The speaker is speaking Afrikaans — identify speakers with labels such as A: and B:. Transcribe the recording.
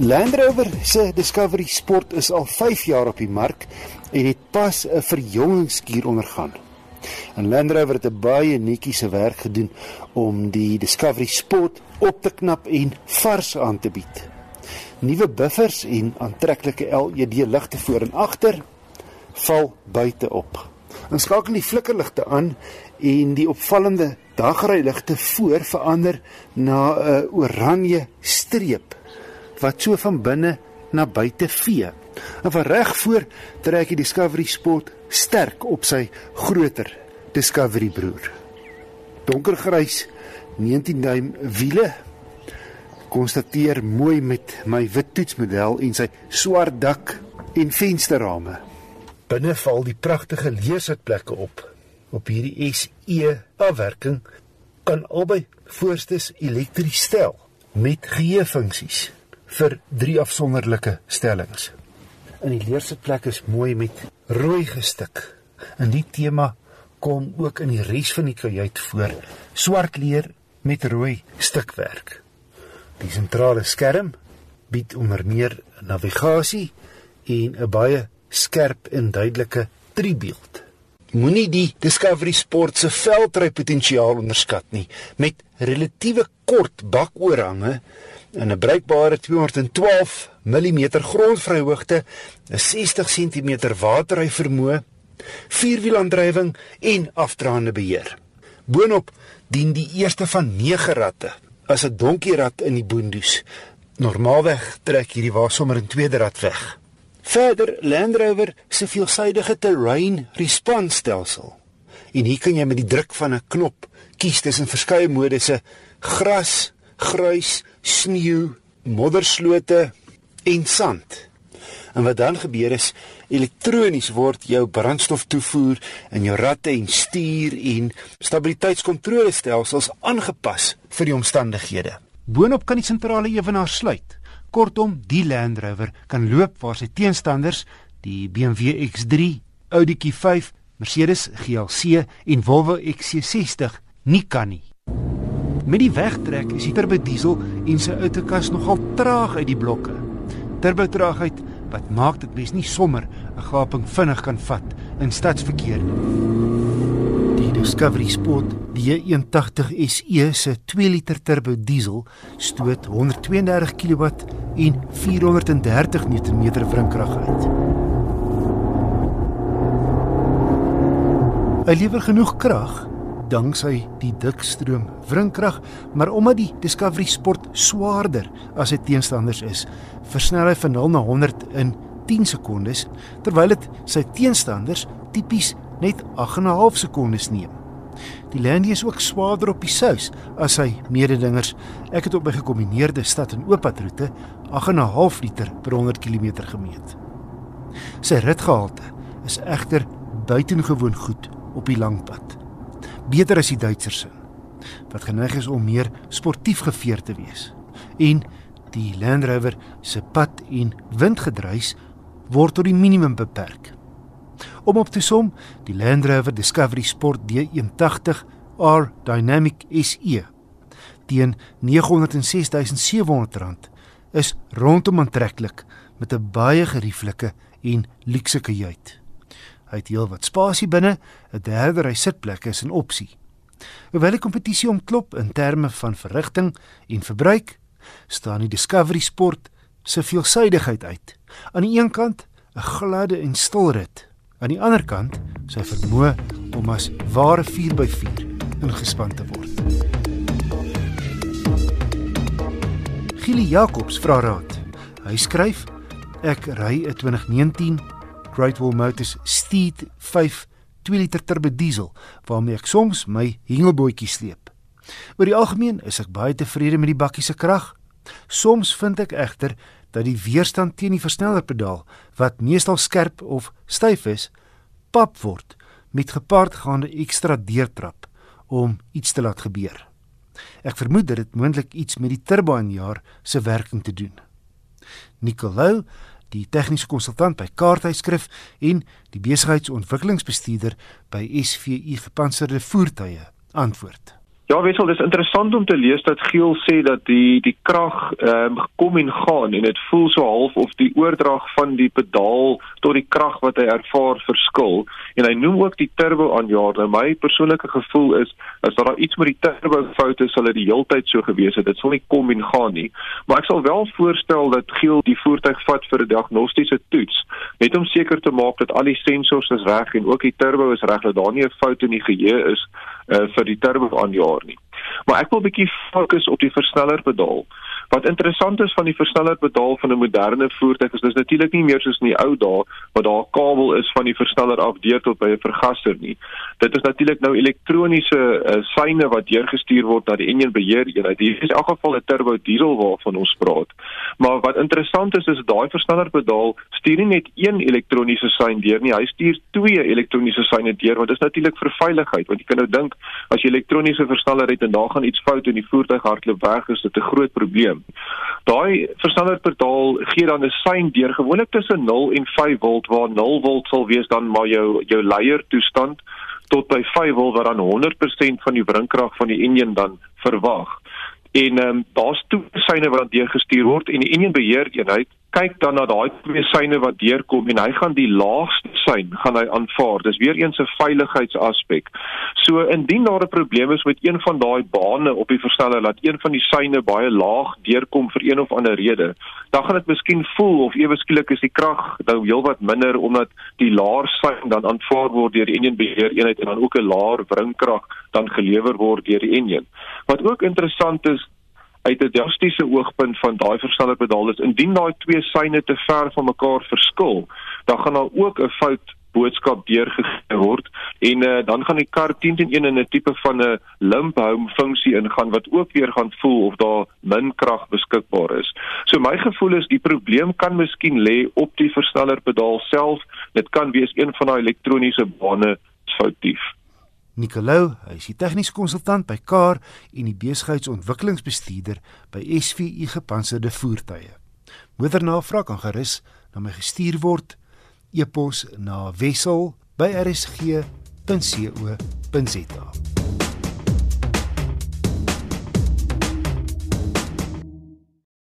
A: Land Rover se Discovery Sport is al 5 jaar op die mark en het pas 'n verjongingskuur ondergaan. En Land Rover het baie netjiese werk gedoen om die Discovery Sport op te knap en vars aan te bied. Nuwe buffers en aantreklike LED ligte voor en agter val buite op. Ons skakel die flikkerligte aan en die opvallende dagryligte voor verander na 'n oranje streep wat so van binne na buite vee. En van reg voor trek die Discovery Sport sterk op sy groter Discovery broer. Donkergrys 19 duim wiele konstateer mooi met my wit toetsmodel en sy swart dak en vensterrame. Binne val die pragtige leesitplekke op. Op hierdie SE afwerking kan albei voorstes elektries stel met geheue funksies vir drie afsonderlike stellings. In die leersitplek is mooi met rooi gestik. En die tema kom ook in die res van die kajuit voor. Swart leer met rooi stikwerk. Die sentrale skerm bied onder meer navigasie en 'n baie skerp en duidelike driebeeld. Moenie die Discovery Sport se veldrypotensiaal onderskat nie met relatiewe kort bakoorhange en 'n bruikbare 212 mm grondvryhoogte, 'n 60 cm waterry vermoë, vierwielaandrywing en afdraande beheer. Boonop dien die eerste van 9 ratte as 'n donkierad in die boondoes. Normaalweg trek hierdie wa sommer in tweede rad weg. Verder Land Rover se veelsidige terrain response stelsel. En hier kan jy met die druk van 'n knop kies tussen verskeie modusse: gras, gruis, sneeu, modderslote en sand. En wat dan gebeur is elektronies word jou brandstoftoevoer en jou ratte en stuur en stabiliteitskontrolestelsels aangepas vir die omstandighede. Boonop kan die sentrale ewenaar sluit. Kortom, die Land Rover kan loop waar sy teenstanders, die BMW X3, Audi Q5, Mercedes GLC en Volvo XC60 nie kan nie. Met die wegtrek is die turbo diesel en sy outokas nogal traag uit die blokke. Turbo traagheid wat maak dit mens nie sommer 'n gaping vinnig kan vat in stadsverkeer nie. Die Discovery Sport D180 SE se 2 liter turbo diesel stoot 132 kW en 430 Nm wrinkrag uit. Hy lewer genoeg krag danksy die dikstroom wrinkrag, maar omdat die Discovery Sport swaarder as sy teenstanders is, versnel hy van 0 na 100 in 10 sekondes, terwyl dit sy teenstanders tipies net 8 en 'n half sekondes neem. Die Landy is ook swaarder op die sous as sy mededingers. Ek het op my gekombineerde stad en ooppadroete 8 en 'n half liter per 100 km gemeet. Sy ritgehalte is egter buitengewoon goed op die lang pad beter as die Duitsers se wat geneig is om meer sportief geveer te wees. En die Land Rover se pad en windgedruis word tot die minimum beperk. Om op te som, die Land Rover Discovery Sport D180 R Dynamic SE teen R906700 is rondom aantreklik met 'n baie gerieflike en luukse kajuit. Hy het heelwat spasie binne, 'n derde ry sitplekke is 'n opsie. Hoewel die kompetisie omklop in terme van verrigting en verbruik, staan die Discovery Sport se veelsidigheid uit. Aan die een kant 'n gladde en stil rit, aan die ander kant sy vermoë om as ware 4x4 ingespan te word. Gili Jacobs vra raad. Hy skryf: Ek ry 'n 2019 Great Wall Motors Steed 5 2 liter turbo diesel waarmee ek soms my hengelbootjie sleep. Oor die algemeen is ek baie tevrede met die bakkie se krag. Soms vind ek egter dat die weerstand teen die versnellerpedaal wat meestal skerp of styf is, pap word met gepaardgaande ekstra deurtrap om iets te laat gebeur. Ek vermoed dit moontlik iets met die turbo aanjaar se werking te doen. Nicolou die tegniese konsultant by Kaarthuiskrif en die besigheidsontwikkelingsbestuurder by SVU Gepantserde Voertuie antwoord.
B: Ja, wissel, dis interessant om te lees dat Giel sê dat die die krag ehm um, kom en gaan en dit voel so half of die oordrag van die pedaal tot die krag wat hy ervaar verskil en hy noem ook die turbo aanjaar. Nou my persoonlike gevoel is as daar iets met die turbo fout is, sal dit die heeltyd so gewees het. Dit sal nie kom en gaan nie. Maar ek sal wel voorstel dat Giel die voertuig vat vir 'n diagnostiese toets, net om seker te maak dat al die sensors is reg en ook die turbo is reg dat daar nie 'n fout in die geheue is uh, vir die turbo aanjaar nie. Maar ek wil 'n bietjie fokus op die versnellerpedaal. Wat interessant is van die versnellerpedaal van 'n moderne voertuig is dis natuurlik nie meer soos in die ou dae waar daar 'n kabel is van die versneller af deur tot by 'n vergaser nie. Dit is natuurlik nou elektroniese uh, seine wat deurgestuur word na die enjin beheer eenheid. Hier is in elk geval 'n turbo diesel waarvan ons praat. Maar wat interessant is is daai versnellerpedaal stuur nie net een elektroniese sein deur nie, hy stuur twee elektroniese seine deur dit is natuurlik vir veiligheid want jy kan nou dink as jy elektroniese versneller het en daar gaan iets fout en die voertuig hardloop weg is dit 'n groot probleem. Daai versnellerpedaal gee dan 'n sein deur gewoonlik tussen 0 en 5 volt waar 0 volt sal wees dan maar jou jou leier toestand tot by 5 volt waar dan 100% van die wrinkrag van die enjin dan verwag. En ehm um, daar's twee seine wat deurgestuur word en die enjin beheer eenheid kyk dan na daai twee seine wat deurkom en hy gaan die laagste sein gaan hy aanvaar. Dis weer eens 'n een veiligheidsaspek. So indien daar 'n probleem is met een van daai bane op die versteller dat een van die seine baie laag deurkom vir een of ander rede, dan gaan dit miskien voel of ewe skielik is die krag nou heelwat minder omdat die laer sein dan aanvaar word deur die enjin beheer eenheid en dan ook 'n laer wringkrag dan gelewer word deur die enjin. Wat ook interessant is uit 'n diagnostiese oogpunt van daai verstanderpedaal is indien daai twee seine te ver van mekaar verskil, dan gaan daar ook 'n fout boodskap deurgegee word en uh, dan gaan die kar 10 teen 1 in 'n tipe van 'n limp home funksie ingaan wat ook weer gaan voel of daar min krag beskikbaar is. So my gevoel is die probleem kan miskien lê op die verstanderpedaal self. Dit kan wees een van daai elektroniese bane foutief.
A: Nicolou, hy is die tegniese konsultant by Car en die besigheidsontwikkelingsbestuurder by SVU Gepantserde Voertuie. Moedernavraag kan gerus na my gestuur word e-pos na wissel@rsg.co.za.